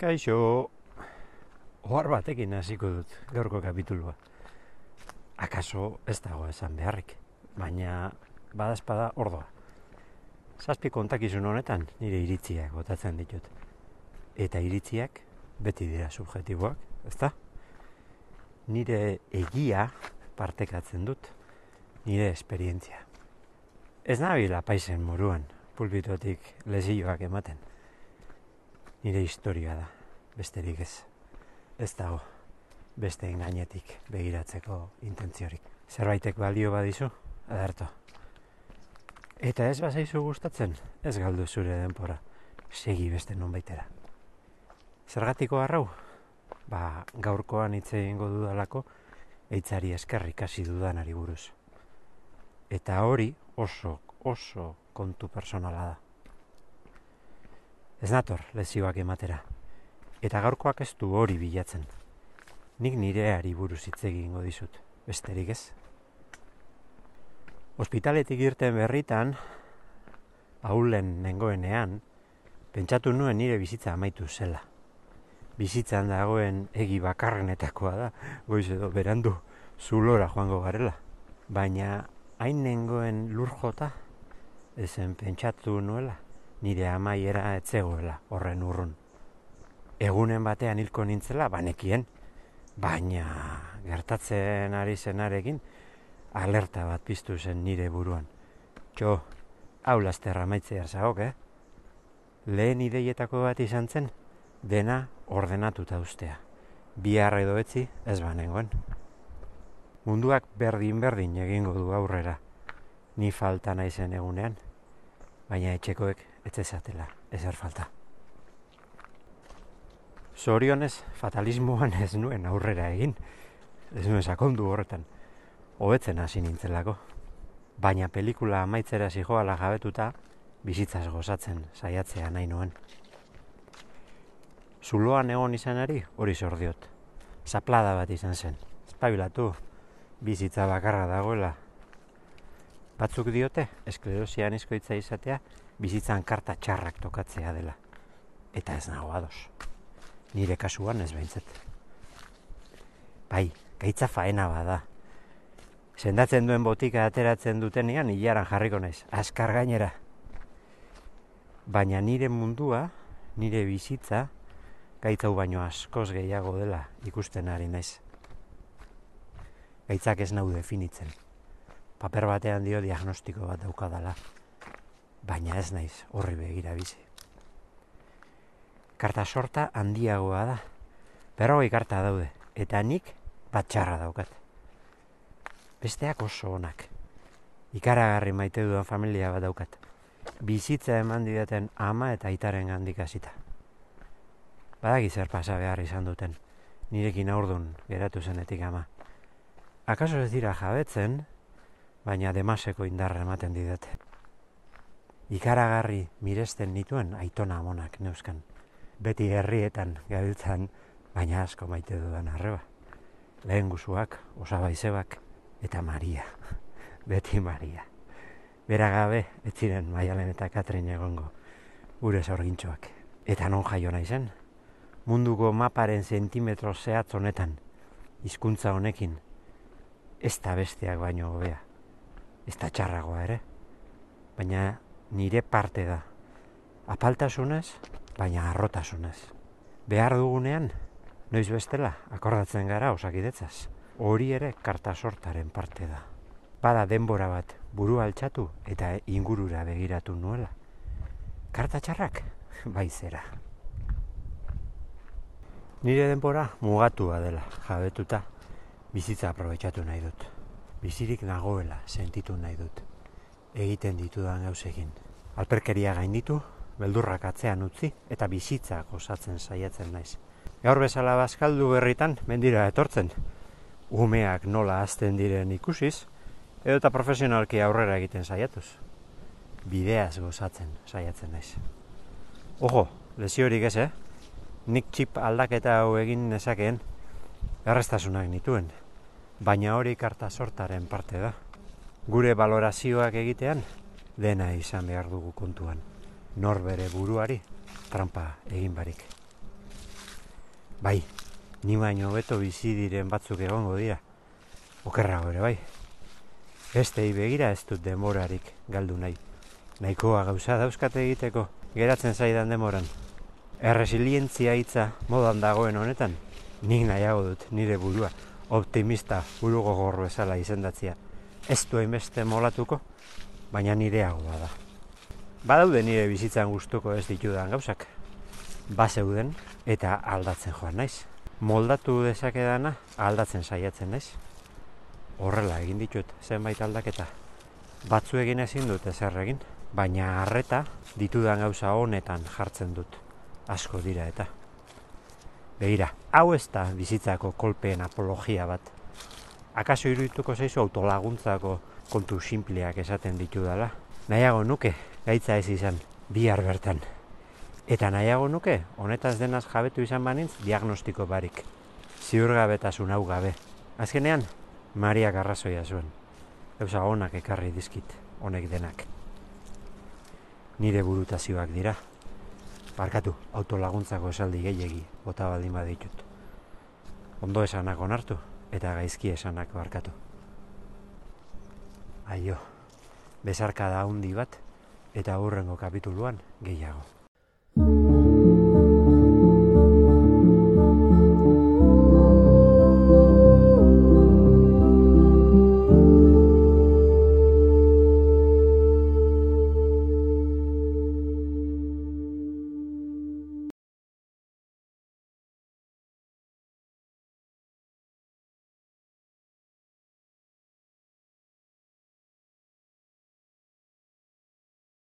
Kaixo, ohar batekin hasiko dut gaurko kapitulua. Akaso ez dago esan beharrik, baina badazpada ordoa. Zazpi kontakizun honetan nire iritziak botatzen ditut. Eta iritziak beti dira subjetiboak, ezta? Nire egia partekatzen dut, nire esperientzia. Ez nabila paisen moruan, pulpitotik lezioak ematen. Nire historia da, besterik ez. Ez dago, beste gainetik begiratzeko intentziorik. Zerbaitek baldio badizu, adarto. Eta ez bazaizu gustatzen, ez galdu zure denpora. Segi beste nonbaitera. Zergatiko arrau? Ba, gaurkoan hitz egingo dudalako, eitzari eskerrik hasi dudanari buruz. Eta hori oso, oso kontu personala da. Ez nator lezioak ematera. Eta gaurkoak ez du hori bilatzen. Nik nireari buruz hitz egingo dizut, besterik ez. Hospitaletik irten berritan, haulen nengoenean, pentsatu nuen nire bizitza amaitu zela. Bizitzan dagoen egi bakarrenetakoa da, goiz edo berandu zulora joango garela. Baina hain nengoen lur jota, ezen pentsatu nuela, nire amaiera etzegoela horren urrun. Egunen batean hilko nintzela, banekien, baina gertatzen ari zenarekin, alerta bat piztu zen nire buruan. Txo, hau lasterra maitzea zagok, eh? Lehen ideietako bat izan zen, dena ordenatuta ustea. Bihar edo etzi ez banengoen. Munduak berdin-berdin egingo du aurrera, ni falta naizen egunean, baina etxekoek etzezatela, ezer falta. Zorionez, fatalismoan ez nuen aurrera egin, ez nuen sakondu horretan, hobetzen hasi nintzelako. Baina pelikula amaitzera zijoala jabetuta, bizitzaz gozatzen saiatzea nahi nuen. Zuloan egon izanari hori zordiot. Zaplada bat izan zen. Espabilatu, bizitza bakarra dagoela. Batzuk diote, esklerosian izkoitza izatea, bizitzan karta txarrak tokatzea dela. Eta ez nago ados. Nire kasuan ez behintzet. Bai, gaitza faena bada. Sendatzen duen botika ateratzen dutenean hilaran jarriko naiz, askar gainera. Baina nire mundua, nire bizitza, gaitzau baino askoz gehiago dela ikusten ari naiz. Gaitzak ez nau definitzen. Paper batean dio diagnostiko bat daukadala baina ez naiz horri begira bizi. Karta sorta handiagoa da. Berrogei karta daude, eta nik batxarra daukat. Besteak oso onak. Ikaragarri maite dudan familia bat daukat. Bizitza eman didaten ama eta aitaren gandik hasita. Badaki zer pasa behar izan duten, nirekin aurdun geratu zenetik ama. Akaso ez dira jabetzen, baina demaseko indarra ematen didate ikaragarri miresten nituen aitona amonak neuskan. Beti herrietan gabiltzan, baina asko maite dudan arreba. Lehen guzuak, osabaizebak, eta Maria. Beti Maria. Bera gabe, ez ziren maialen eta Katrin egongo, gure zorgintxoak. Eta non jaio naizen? Munduko maparen zentimetro zehatz honetan, hizkuntza honekin, ez da besteak baino hobea. Ez da txarragoa ere. Baina nire parte da. Apaltasunez, baina arrotasunez. Behar dugunean, noiz bestela, akordatzen gara osakidetzaz. Hori ere karta sortaren parte da. Bada denbora bat buru altxatu eta ingurura begiratu nuela. Karta txarrak, baizera. Nire denbora mugatua dela, jabetuta, bizitza aprobetsatu nahi dut. Bizirik nagoela sentitu nahi dut egiten ditudan gauzekin. Alperkeria gainditu, beldurrak atzean utzi eta bizitza gozatzen saiatzen naiz. Gaur bezala bazkaldu berritan mendira etortzen. Umeak nola azten diren ikusiz, edo eta profesionalki aurrera egiten saiatuz. Bideaz gozatzen saiatzen naiz. Ojo, lesiorik ez, eh? Nik txip aldaketa hau egin nezakeen, errestasunak nituen. Baina hori karta sortaren parte da gure balorazioak egitean dena izan behar dugu kontuan. Nor bere buruari trampa egin barik. Bai, ni baino beto bizi diren batzuk egongo dira. Okerrago ere bai. Bestei begira ez dut demorarik galdu nahi. Nahikoa gauza dauzkate egiteko, geratzen zaidan demoran. Erresilientzia hitza modan dagoen honetan, nik nahiago dut nire burua optimista buru gogorro esala izendatzia. Ez duen beste molatuko, baina nireagoa da. Badaude nire bizitzan gustuko ez ditudan gauzak. Bazeuden eta aldatzen joan naiz. Moldatu dezakedana aldatzen saiatzen naiz. Horrela egin ditut zenbait aldaketa. Batzu egin ezin dut ezer egin, baina harreta ditudan gauza honetan jartzen dut. Asko dira eta. Begira, hau ez da bizitzako kolpeen apologia bat. Akaso irudituko zaizu autolaguntzako kontu sinpleak esaten ditu dela. Nahiago nuke, gaitza ez izan, bihar bertan. Eta nahiago nuke, honetaz denaz jabetu izan banintz, diagnostiko barik. Ziurgabetasun hau gabe. Azkenean, Maria Garrazoia zuen. Eusa honak ekarri dizkit, honek denak. Nire burutazioak dira. Barkatu, autolaguntzako esaldi gehiegi, bota baldin baditut. Ondo esanak onartu, eta gaizki esanak barkatu. Aio, bezarka da hundi bat, eta hurrengo kapituluan gehiago.